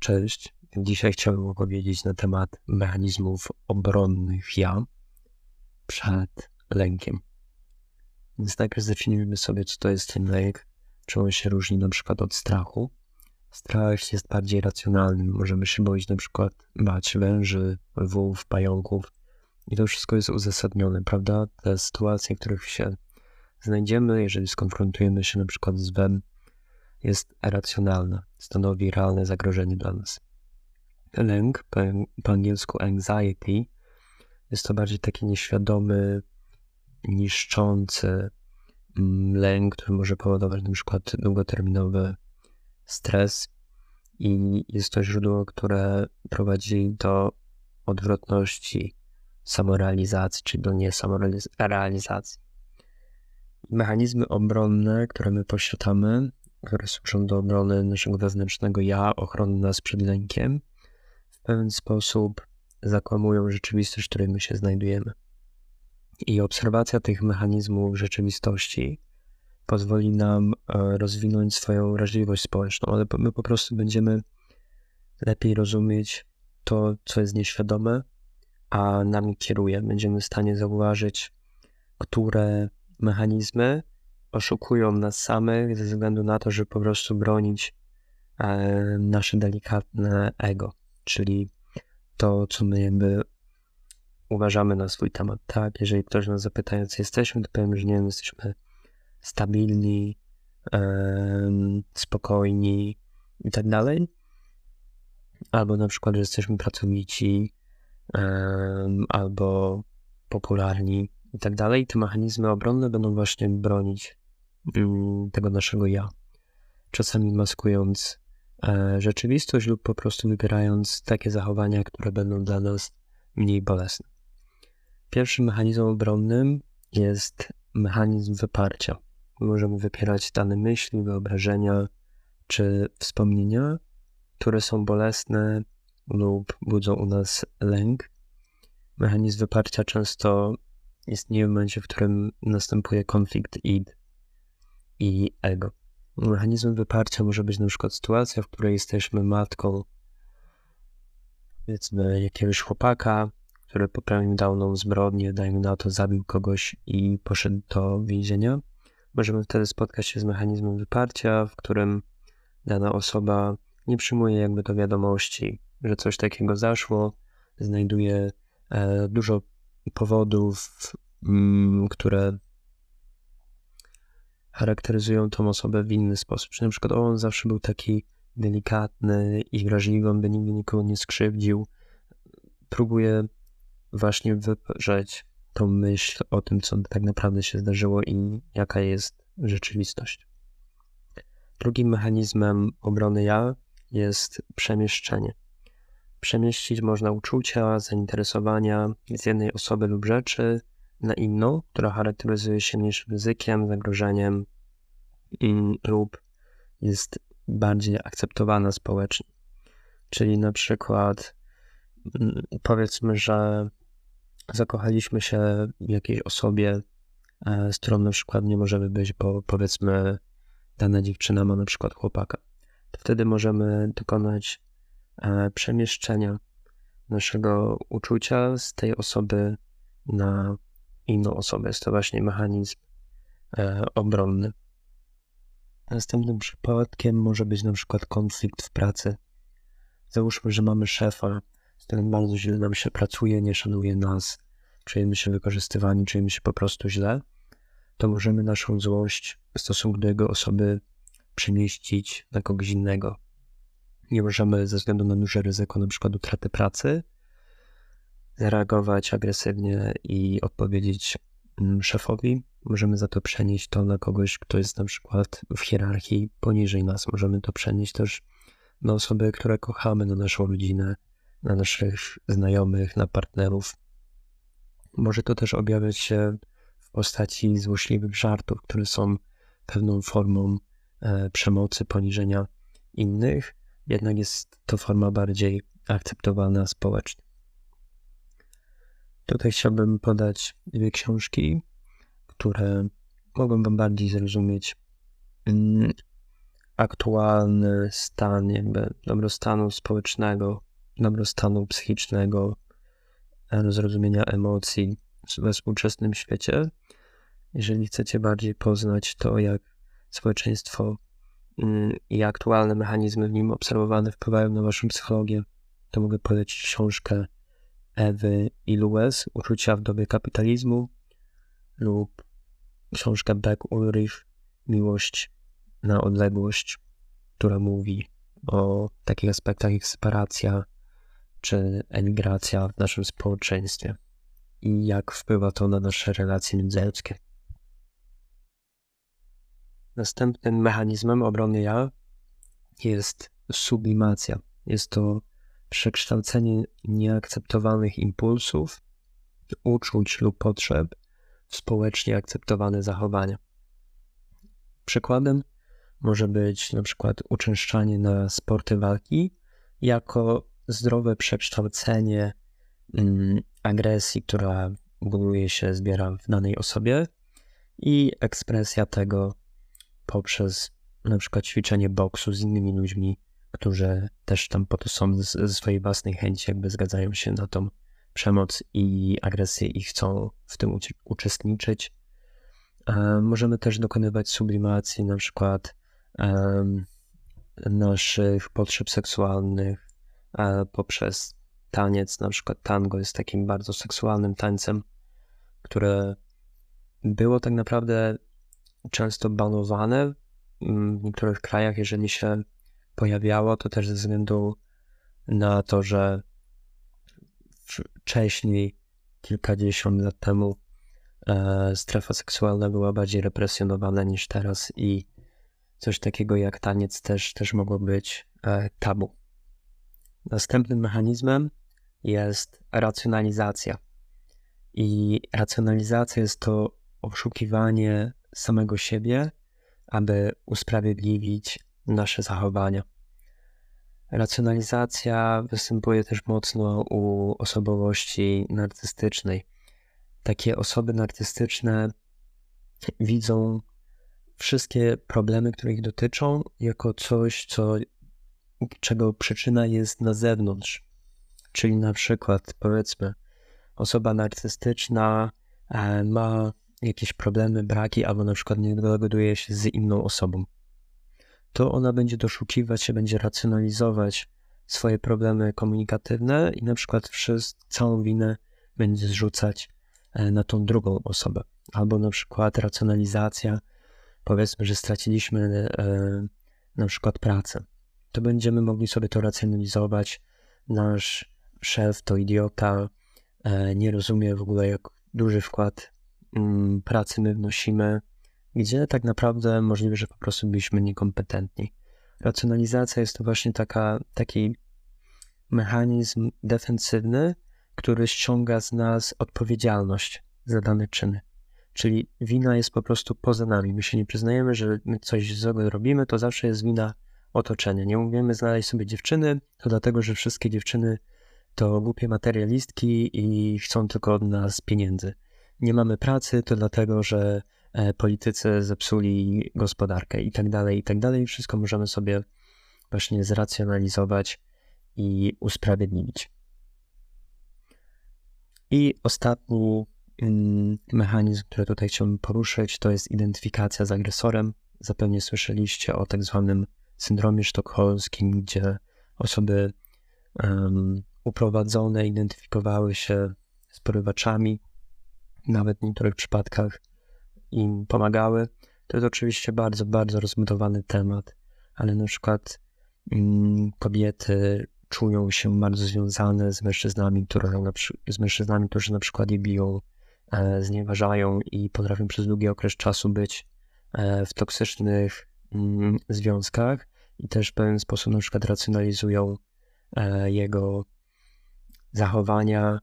Cześć. Dzisiaj chciałbym opowiedzieć na temat mechanizmów obronnych ja przed lękiem. Więc najpierw zdefiniujmy sobie, co to jest ten lęk, czym on się różni na przykład od strachu. Strach jest bardziej racjonalny. Możemy się boić na przykład bać węży, lwów, pająków. I to wszystko jest uzasadnione, prawda? Te sytuacje, w których się znajdziemy, jeżeli skonfrontujemy się na przykład z wem, jest racjonalna, stanowi realne zagrożenie dla nas. Lęk, po, angielsku anxiety, jest to bardziej taki nieświadomy, niszczący mm, lęk, który może powodować na przykład długoterminowy stres i jest to źródło, które prowadzi do odwrotności samorealizacji, czy do niesamorealizacji. Mechanizmy obronne, które my posiadamy, które służą do obrony naszego wewnętrznego ja, ochrony nas przed lękiem, w pewien sposób zakłamują rzeczywistość, w której my się znajdujemy. I obserwacja tych mechanizmów rzeczywistości pozwoli nam e, rozwinąć swoją wrażliwość społeczną, ale my po prostu będziemy lepiej rozumieć to, co jest nieświadome, a nami kieruje. Będziemy w stanie zauważyć, które mechanizmy oszukują nas samych ze względu na to, żeby po prostu bronić e, nasze delikatne ego, czyli to, co my jakby uważamy na swój temat, tak? Jeżeli ktoś nas zapyta, jak jesteśmy, to powiem, że nie wiem, jesteśmy stabilni, spokojni i tak dalej. Albo na przykład, że jesteśmy pracowici, albo popularni i tak dalej. Te mechanizmy obronne będą właśnie bronić tego naszego ja. Czasami maskując e, rzeczywistość lub po prostu wybierając takie zachowania, które będą dla nas mniej bolesne. Pierwszym mechanizmem obronnym jest mechanizm wyparcia. Możemy wypierać dane myśli, wyobrażenia czy wspomnienia, które są bolesne lub budzą u nas lęk. Mechanizm wyparcia często istnieje w momencie, w którym następuje konflikt id i ego. Mechanizmem wyparcia może być na przykład sytuacja, w której jesteśmy matką, powiedzmy, jakiegoś chłopaka, który popełnił dawną zbrodnię, dajmy na to, zabił kogoś i poszedł do więzienia. Możemy wtedy spotkać się z mechanizmem wyparcia, w którym dana osoba nie przyjmuje jakby do wiadomości, że coś takiego zaszło, znajduje e, dużo powodów, mm, które charakteryzują tą osobę w inny sposób. Czyli na przykład on zawsze był taki delikatny i wrażliwy, on by nigdy nikogo nie skrzywdził. Próbuje właśnie wyprzeć tą myśl o tym, co tak naprawdę się zdarzyło i jaka jest rzeczywistość. Drugim mechanizmem obrony ja jest przemieszczenie. Przemieścić można uczucia, zainteresowania z jednej osoby lub rzeczy na inną, która charakteryzuje się niż ryzykiem, zagrożeniem lub jest bardziej akceptowana społecznie. Czyli na przykład mm, powiedzmy, że zakochaliśmy się w jakiejś osobie, e, z którą na przykład nie możemy być, bo powiedzmy dana dziewczyna ma na przykład chłopaka. To wtedy możemy dokonać e, przemieszczenia naszego uczucia z tej osoby na inną osobę. Jest to właśnie mechanizm e, obronny. Następnym przypadkiem może być na przykład konflikt w pracy. Załóżmy, że mamy szefa, z którym bardzo źle nam się pracuje, nie szanuje nas, czujemy się wykorzystywani, czujemy się po prostu źle, to możemy naszą złość w stosunku do jego osoby przemieścić na kogoś innego. Nie możemy ze względu na duże ryzyko, na przykład utraty pracy, zareagować agresywnie i odpowiedzieć mm, szefowi. Możemy za to przenieść to na kogoś, kto jest na przykład w hierarchii poniżej nas. Możemy to przenieść też na osoby, które kochamy, na naszą rodzinę, na naszych znajomych, na partnerów. Może to też objawiać się w postaci złośliwych żartów, które są pewną formą e, przemocy, poniżenia innych, jednak jest to forma bardziej akceptowana społecznie. Tutaj chciałbym podać dwie książki, które mogą Wam bardziej zrozumieć, mm, aktualny stan jakby dobrostanu społecznego, dobrostanu psychicznego, e, zrozumienia emocji we współczesnym świecie. Jeżeli chcecie bardziej poznać to, jak społeczeństwo mm, i aktualne mechanizmy w nim obserwowane wpływają na waszą psychologię, to mogę polecić książkę Ewy Ilues Uczucia w dobie kapitalizmu lub książkę Beck Ulrich Miłość na odległość, która mówi o takich aspektach jak separacja czy emigracja w naszym społeczeństwie i jak wpływa to na nasze relacje międzyludzkie. Następnym mechanizmem obrony ja jest sublimacja. Jest to przekształcenie nieakceptowalnych impulsów, uczuć lub potrzeb społecznie akceptowane zachowania. Przykładem może być na przykład uczęszczanie na sporty walki jako zdrowe przekształcenie mm, agresji, która buduje się, zbiera w danej osobie i ekspresja tego poprzez na przykład ćwiczenie boksu z innymi ludźmi, którzy też tam po to są ze swojej własnej chęci, jakby zgadzają się na tą przemoc i agresję i chcą w tym uczestniczyć. E, możemy też dokonywać sublimacji na przykład naszych potrzeb seksualnych e, poprzez taniec. Na przykład tango jest takim bardzo seksualnym tańcem, które było tak naprawdę często banowane w niektórych krajach, jeżeli się pojawiało, to też ze względu na to, że wcześniej, kilkadziesiąt lat temu, e, strefa seksualna była bardziej represjonowana niż teraz i coś takiego jak taniec też, też mogło być e, tabu. Następnym mechanizmem jest racjonalizacja. I racjonalizacja jest to oszukiwanie samego siebie, aby usprawiedliwić nasze zachowania. Racjonalizacja występuje też mocno u osobowości narcystycznej. Takie osoby narcystyczne widzą wszystkie problemy, które ich dotyczą, jako coś, co, czego przyczyna jest na zewnątrz. Czyli na przykład, powiedzmy, osoba narcystyczna e, ma jakieś problemy, braki, albo na przykład nie dogaduje się z inną osobą. To ona będzie doszukiwać się, będzie racjonalizować swoje problemy komunikatywne i na przykład wszystko, całą winę będzie zrzucać e, na tą drugą osobę. Albo na przykład racjonalizacja powiedzmy, że straciliśmy e, na przykład pracę, to będziemy mogli sobie to racjonalizować. Nasz szef to idiota, e, nie rozumie w ogóle, jak duży wkład mm, pracy my wnosimy, gdzie tak naprawdę możliwe, że po prostu byliśmy niekompetentni. Racjonalizacja jest to właśnie taka, taki mechanizm defensywny, który ściąga z nas odpowiedzialność za dane czyny. Czyli wina jest po prostu poza nami. My się nie przyznajemy, że my coś złego robimy, to zawsze jest wina otoczenia. Nie umiemy znaleźć sobie dziewczyny, to dlatego, że wszystkie dziewczyny to głupie materialistki i chcą tylko od nas pieniędzy. Nie mamy pracy, to dlatego, że politycy zepsuli gospodarkę i tak dalej, i tak dalej. Wszystko możemy sobie właśnie zracjonalizować i usprawiedliwić. I ostatni mechanizm, który tutaj chciałbym poruszyć, to jest identyfikacja z agresorem. Zapewne słyszeliście o tak zwanym syndromie sztokholmskim, gdzie osoby um, uprowadzone identyfikowały się z porywaczami, nawet w niektórych przypadkach im pomagały. To jest oczywiście bardzo, bardzo rozbudowany temat, ale na przykład um, kobiety czują się bardzo związane z mężczyznami, które, z mężczyznami, którzy na przykład je biją, E, znieważają i potrafią przez długi okres czasu być e, w toksycznych mm, związkach i też w pewien sposób na przykład racjonalizują e, jego zachowania.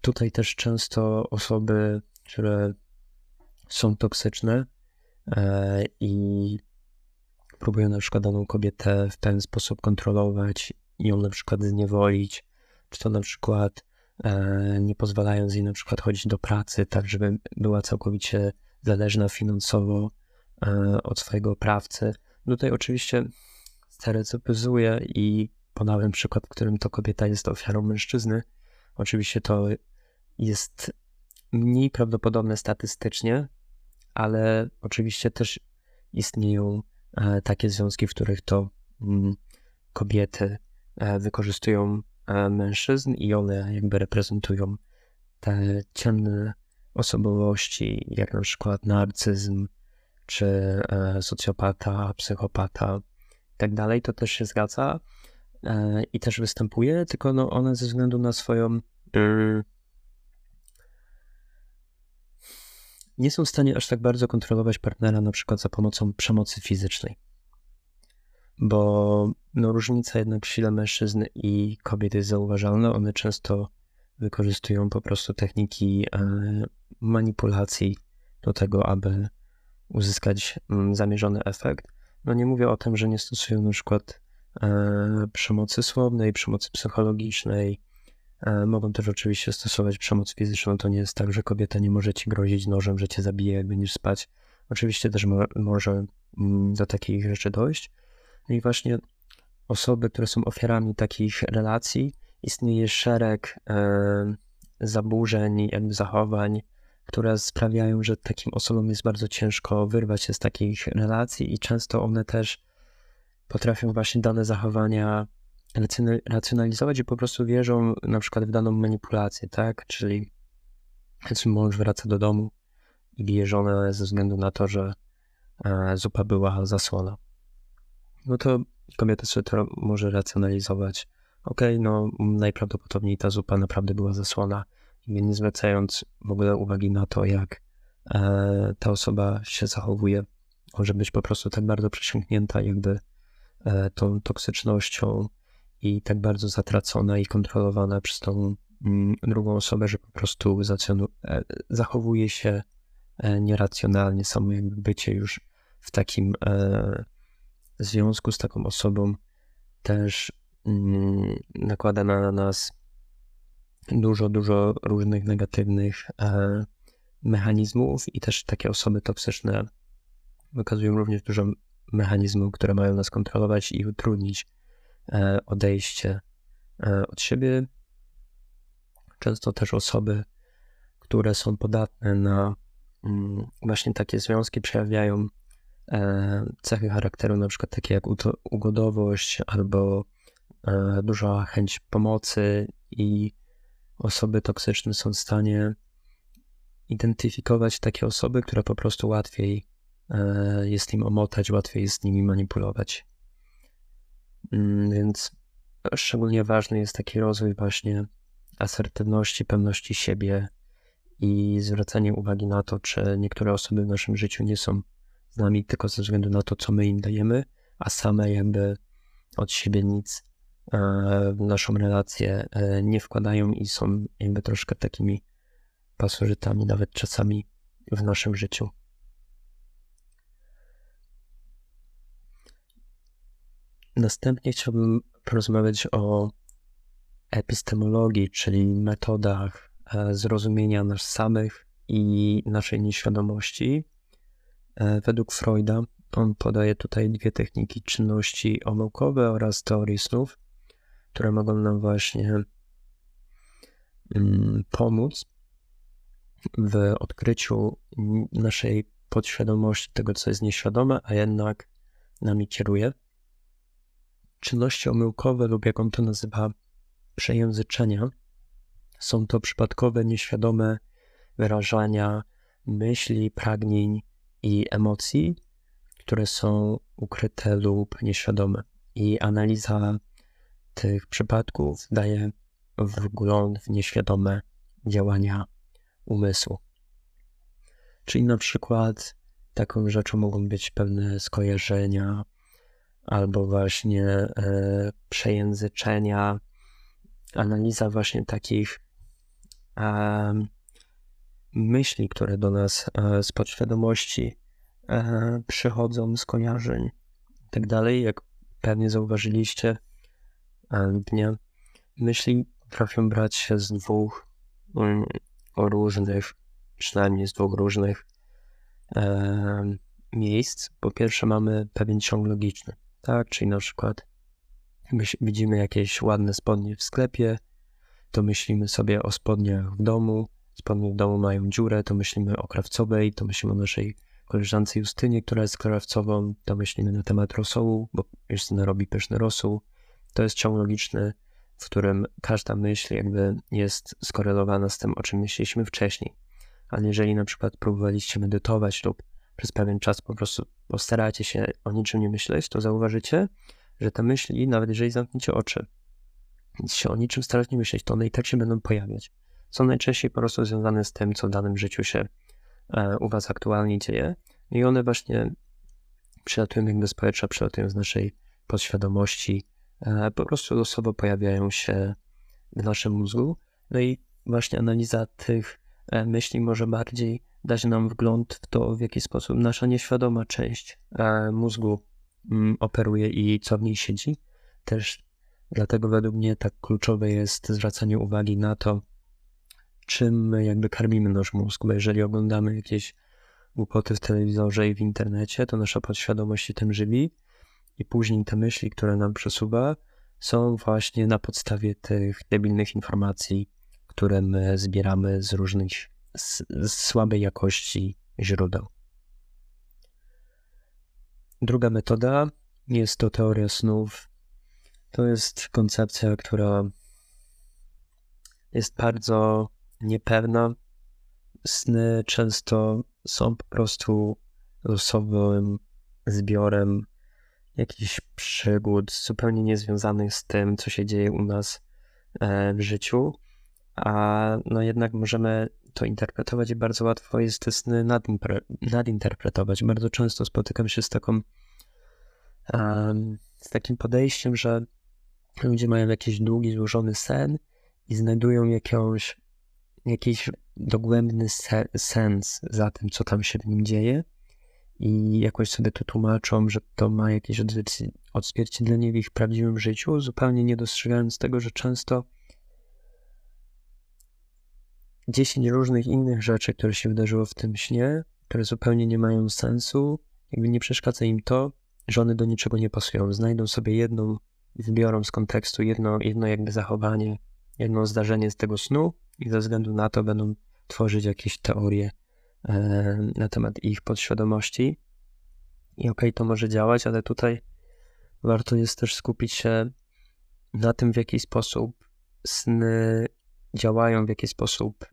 Tutaj też często osoby, które są toksyczne i próbują na przykład daną kobietę w pewien sposób kontrolować i ją na przykład zniewolić, czy to na przykład E, nie pozwalając jej na przykład chodzić do pracy, tak żeby była całkowicie zależna finansowo e, od swojego oprawcy, Tutaj oczywiście stereotypizuję i podałem przykład, w którym to kobieta jest ofiarą mężczyzny. Oczywiście to jest mniej prawdopodobne statystycznie, ale oczywiście też istnieją e, takie związki, w których to mm, kobiety e, wykorzystują e, mężczyzn i one jakby reprezentują te ciemne osobowości, jak na przykład narcyzm, czy socjopata, psychopata i tak dalej, to też się zgadza i też występuje, tylko no one ze względu na swoją mm, nie są w stanie aż tak bardzo kontrolować partnera, na przykład za pomocą przemocy fizycznej. Bo no, różnica jednak w sile mężczyzn i kobiet jest zauważalna. One często wykorzystują po prostu techniki e, manipulacji do tego, aby uzyskać mm, zamierzony efekt. No nie mówię o tym, że nie stosują na przykład e, przemocy słownej, przemocy psychologicznej, mogą też oczywiście stosować przemoc fizyczną. To nie jest tak, że kobieta nie może ci grozić nożem, że cię zabije, jak będziesz spać. Oczywiście też mo może mm, do takich rzeczy dojść. No i właśnie osoby, które są ofiarami takich relacji, istnieje szereg e, zaburzeń, jakby zachowań, które sprawiają, że takim osobom jest bardzo ciężko wyrwać się z takich relacji i często one też potrafią właśnie dane zachowania racjonalizować i po prostu wierzą na przykład w daną manipulację, tak? Czyli mąż wraca do domu i bije żonę ze względu na to, że e, zupa była zasłona. No to kobieta sobie to może racjonalizować. Okej, okay, no najprawdopodobniej ta zupa naprawdę była zasłona i nie zwracając w ogóle uwagi na to, jak e, ta osoba się zachowuje, może być po prostu tak bardzo przesiąknięta jakby e, tą toksycznością, i tak bardzo zatracona i kontrolowana przez tą mm, drugą osobę, że po prostu e, zachowuje się e, nieracjonalnie, samo jakby bycie już w takim e, związku z taką osobą też mm, nakłada na nas dużo, dużo różnych negatywnych mechanizmów i też takie osoby toksyczne wykazują również dużo mechanizmów, które mają nas kontrolować i utrudnić odejście e, od siebie. Często też osoby, które są podatne na mm, właśnie takie związki, przejawiają e, cechy charakteru, na przykład takie jak ugodowość albo duża chęć pomocy i osoby toksyczne są w stanie identyfikować takie osoby, które po prostu łatwiej jest im omotać, łatwiej jest z nimi manipulować. Mm, więc szczególnie ważny jest taki rozwój właśnie asertywności, pewności siebie i zwracanie uwagi na to, czy niektóre osoby w naszym życiu nie są z nami tylko ze względu na to, co my im dajemy, a same jakby od siebie nic e, w naszą relację e, nie wkładają i są jakby troszkę takimi pasożytami, nawet czasami w naszym życiu. Następnie chciałbym porozmawiać o epistemologii, czyli metodach e, zrozumienia nas samych i naszej nieświadomości. E, według Freuda on podaje tutaj dwie techniki czynności omyłkowe oraz teorii snów, które mogą nam właśnie mm, pomóc w odkryciu naszej podświadomości, tego co jest nieświadome, a jednak nami kieruje czynności omyłkowe lub jak on to nazywa przejęzyczenia są to przypadkowe, nieświadome wyrażania myśli, pragnień i emocji, które są ukryte lub nieświadome. I analiza tych przypadków daje wgląd w nieświadome działania umysłu. Czyli na przykład taką rzeczą mogą być pewne skojarzenia, albo właśnie e, przejęzyczenia, analiza właśnie takich e, myśli, które do nas e, z podświadomości przychodzą, z kojarzeń i tak dalej. Jak pewnie zauważyliście, nie, myśli potrafią brać się z dwóch um, różnych, przynajmniej z dwóch różnych miejsc. Po pierwsze mamy pewien ciąg logiczny, tak? Czyli na przykład widzimy jakieś ładne spodnie w sklepie, to myślimy sobie o spodniach w domu, spodnie w domu mają dziurę, to myślimy o krawcowej, to myślimy o naszej koleżance Justynie, która jest krawcową, to myślimy na temat rosołu, bo Justyna robi pyszny rosół. To jest ciąg logiczny, w którym każda myśl jakby jest skorelowana z tym, o czym myśleliśmy wcześniej. Ale jeżeli na przykład próbowaliście medytować lub przez pewien czas po prostu postaracie się o niczym nie myśleć, to zauważycie, że te myśli, nawet jeżeli zamkniecie oczy, się o niczym starać nie myśleć, to one i tak się będą pojawiać. Są najczęściej po prostu związane z tym, co w danym życiu się e, u Was aktualnie dzieje i one właśnie przylatują jakby z powietrza, przylatują z naszej podświadomości, e, po prostu losowo pojawiają się w naszym mózgu. No i właśnie analiza tych e, myśli może bardziej dać nam wgląd w to, w jaki sposób nasza nieświadoma część mózgu mm, operuje i co w niej siedzi. Też dlatego według mnie tak kluczowe jest zwracanie uwagi na to, czym my jakby karmimy nasz mózg, bo jeżeli oglądamy jakieś głupoty w telewizorze i w internecie, to nasza podświadomość się tym żywi i później te myśli, które nam przesuwa, są właśnie na podstawie tych debilnych informacji, które my zbieramy z różnych z, słabej jakości źródeł. Druga metoda jest to teoria snów. To jest koncepcja, która jest bardzo niepewna. Sny często są po prostu losowym zbiorem jakichś przygód zupełnie niezwiązanych z tym, co się dzieje u nas e, w życiu, a no jednak możemy to interpretować bardzo łatwo jest te sny nadinterpretować. Bardzo często spotykam się z taką z takim podejściem, że ludzie mają jakiś długi, złożony sen i znajdują jakąś jakiś dogłębny se sens za tym, co tam się w nim dzieje i jakoś sobie to tłumaczą, że to ma jakieś odzwierciedlenie w ich prawdziwym życiu, zupełnie nie dostrzegając tego, że często 10 różnych innych rzeczy, które się wydarzyło w tym śnie, które zupełnie nie mają sensu, jakby nie przeszkadza im to, że one do niczego nie pasują. Znajdą sobie jedną, wybiorą z kontekstu jedno, jedno jakby zachowanie, jedno zdarzenie z tego snu i ze względu na to będą tworzyć jakieś teorie e, na temat ich podświadomości. I okej, okay, to może działać, ale tutaj warto jest też skupić się na tym, w jaki sposób sny działają, w jaki sposób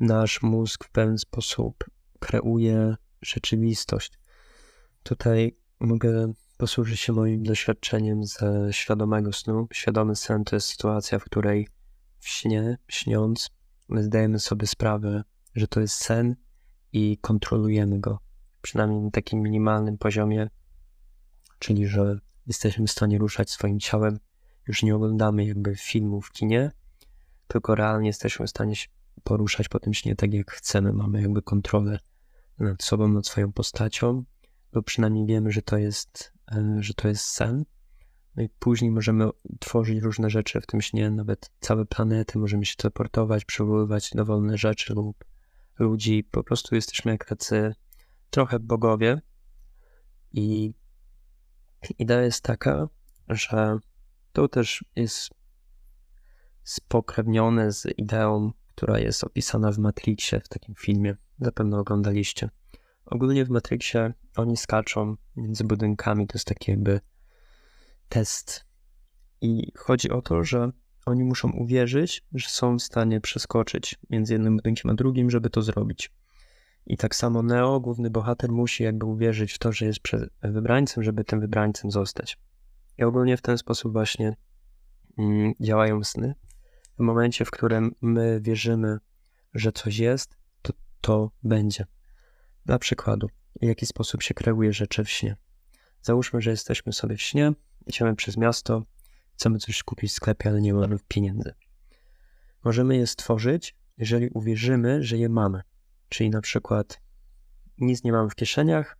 nasz mózg w pewien sposób kreuje rzeczywistość. Tutaj mogę posłużyć się moim doświadczeniem ze świadomego snu. Świadomy sen to jest sytuacja, w której w śnie, śniąc, my zdajemy sobie sprawę, że to jest sen i kontrolujemy go. Przynajmniej na takim minimalnym poziomie, czyli że jesteśmy w stanie ruszać swoim ciałem. Już nie oglądamy jakby filmu w kinie, tylko realnie jesteśmy w stanie się poruszać po tym śnie tak jak chcemy. Mamy jakby kontrolę nad sobą, nad swoją postacią, bo przynajmniej wiemy, że to jest, e, że to jest sen. No i później możemy tworzyć różne rzeczy w tym śnie, nawet całe planety, możemy się teleportować, przywoływać dowolne rzeczy lub ludzi. Po prostu jesteśmy jak tacy trochę bogowie. I idea jest taka, że to też jest spokrewnione z ideą, która jest opisana w Matrixie, w takim filmie. Zapewne oglądaliście. Ogólnie w Matrixie oni skaczą między budynkami, to jest taki jakby test. I chodzi o to, że oni muszą uwierzyć, że są w stanie przeskoczyć między jednym budynkiem a drugim, żeby to zrobić. I tak samo Neo, główny bohater, musi jakby uwierzyć w to, że jest wybrańcem, żeby tym wybrańcem zostać. I ogólnie w ten sposób właśnie mm, działają sny. W momencie, w którym my wierzymy, że coś jest, to to będzie. Dla przykładu, w jaki sposób się kreuje rzeczy w śnie. Załóżmy, że jesteśmy sobie w śnie, idziemy przez miasto, chcemy coś kupić w sklepie, ale nie mamy pieniędzy. Możemy je stworzyć, jeżeli uwierzymy, że je mamy. Czyli na przykład nic nie mam w kieszeniach,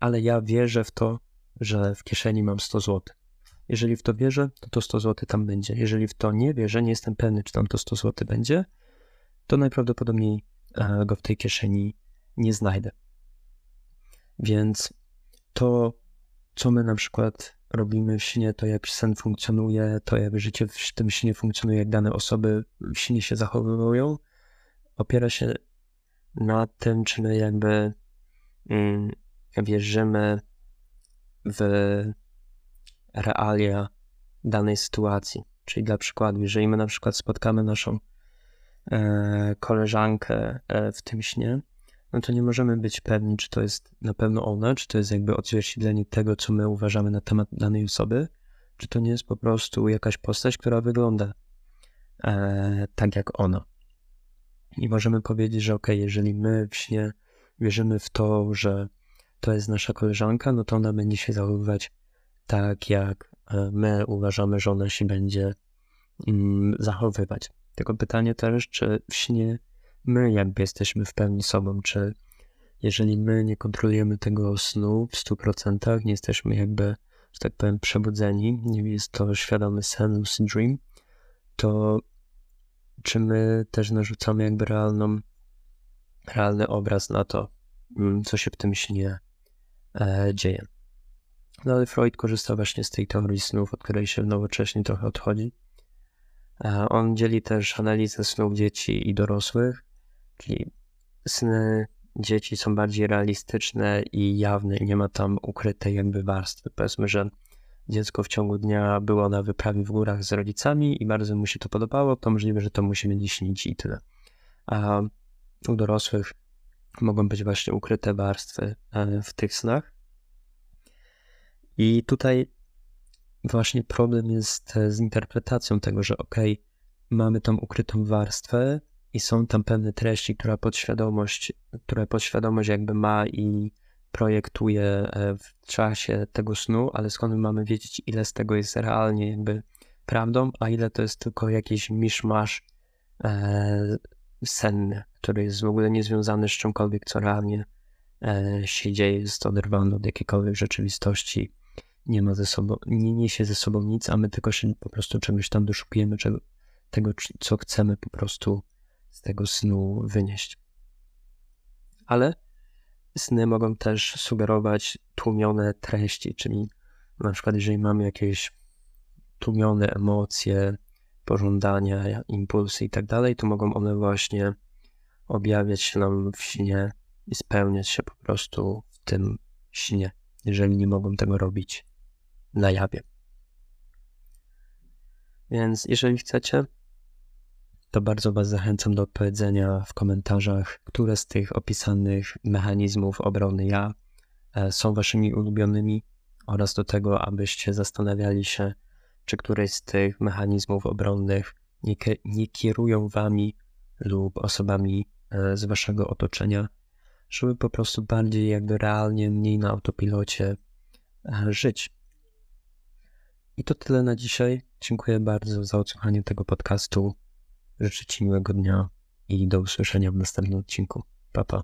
ale ja wierzę w to, że w kieszeni mam 100 zł. Jeżeli w to wierzę, to to 100 zł tam będzie. Jeżeli w to nie wierzę, nie jestem pewny, czy tam to 100 zł będzie, to najprawdopodobniej e, go w tej kieszeni nie znajdę. Więc to, co my na przykład robimy w śnie, to jak sen funkcjonuje, to jak życie w tym śnie funkcjonuje, jak dane osoby w śnie się zachowują, opiera się na tym, czy my jakby mm, wierzymy w realia danej sytuacji. Czyli dla przykładu, jeżeli my na przykład spotkamy naszą e, koleżankę e, w tym śnie, no to nie możemy być pewni, czy to jest na pewno ona, czy to jest jakby odzwierciedlenie tego, co my uważamy na temat danej osoby, czy to nie jest po prostu jakaś postać, która wygląda e, tak jak ona. I możemy powiedzieć, że ok, jeżeli my w śnie wierzymy w to, że to jest nasza koleżanka, no to ona będzie się zachowywać tak, jak e, my uważamy, że ona się będzie mm, zachowywać. Tylko pytanie też, czy w śnie my jakby jesteśmy w pełni sobą, czy jeżeli my nie kontrolujemy tego snu w 100%, nie jesteśmy jakby, że tak powiem, przebudzeni, nie jest to świadomy sen, lucid dream, to czy my też narzucamy jakby realną, realny obraz na to, mm, co się w tym śnie e, dzieje. No ale Freud korzysta właśnie z tej teorii snów, od której się nowocześnie trochę odchodzi. On dzieli też analizę snów dzieci i dorosłych, czyli sny dzieci są bardziej realistyczne i jawne i nie ma tam ukrytej jakby warstwy. Powiedzmy, że dziecko w ciągu dnia było na wyprawie w górach z rodzicami i bardzo mu się to podobało, to możliwe, że to musi będzie śnić i tyle. A u dorosłych mogą być właśnie ukryte warstwy e, w tych snach. I tutaj właśnie problem jest z interpretacją tego, że ok, mamy tą ukrytą warstwę i są tam pewne treści, która podświadomość, które podświadomość jakby ma i projektuje e, w czasie tego snu, ale skąd my mamy wiedzieć, ile z tego jest realnie jakby prawdą, a ile to jest tylko jakiś miszmasz e, senny, który jest w ogóle niezwiązany z czymkolwiek, co realnie e, się dzieje, jest oderwany od jakiejkolwiek rzeczywistości, nie ma ze sobą, nie niesie ze sobą nic, a my tylko się po prostu czegoś tam doszukujemy, czego, tego, co chcemy po prostu z tego snu wynieść. Ale sny mogą też sugerować tłumione treści, czyli na przykład jeżeli mamy jakieś tłumione emocje, pożądania, impulsy i tak to mogą one właśnie objawiać się nam w śnie i spełniać się po prostu w tym śnie, jeżeli nie mogą tego robić na jawie. Więc jeżeli chcecie, to bardzo Was zachęcam do odpowiedzenia w komentarzach, które z tych opisanych mechanizmów obrony ja e, są Waszymi ulubionymi oraz do tego, abyście zastanawiali się, czy któreś z tych mechanizmów obronnych nie, nie kierują Wami lub osobami e, z Waszego otoczenia, żeby po prostu bardziej jakby realnie, mniej na autopilocie e, żyć. I to tyle na dzisiaj. Dziękuję bardzo za odsłuchanie tego podcastu. Życzę Ci miłego dnia i do usłyszenia w następnym odcinku. Pa, pa.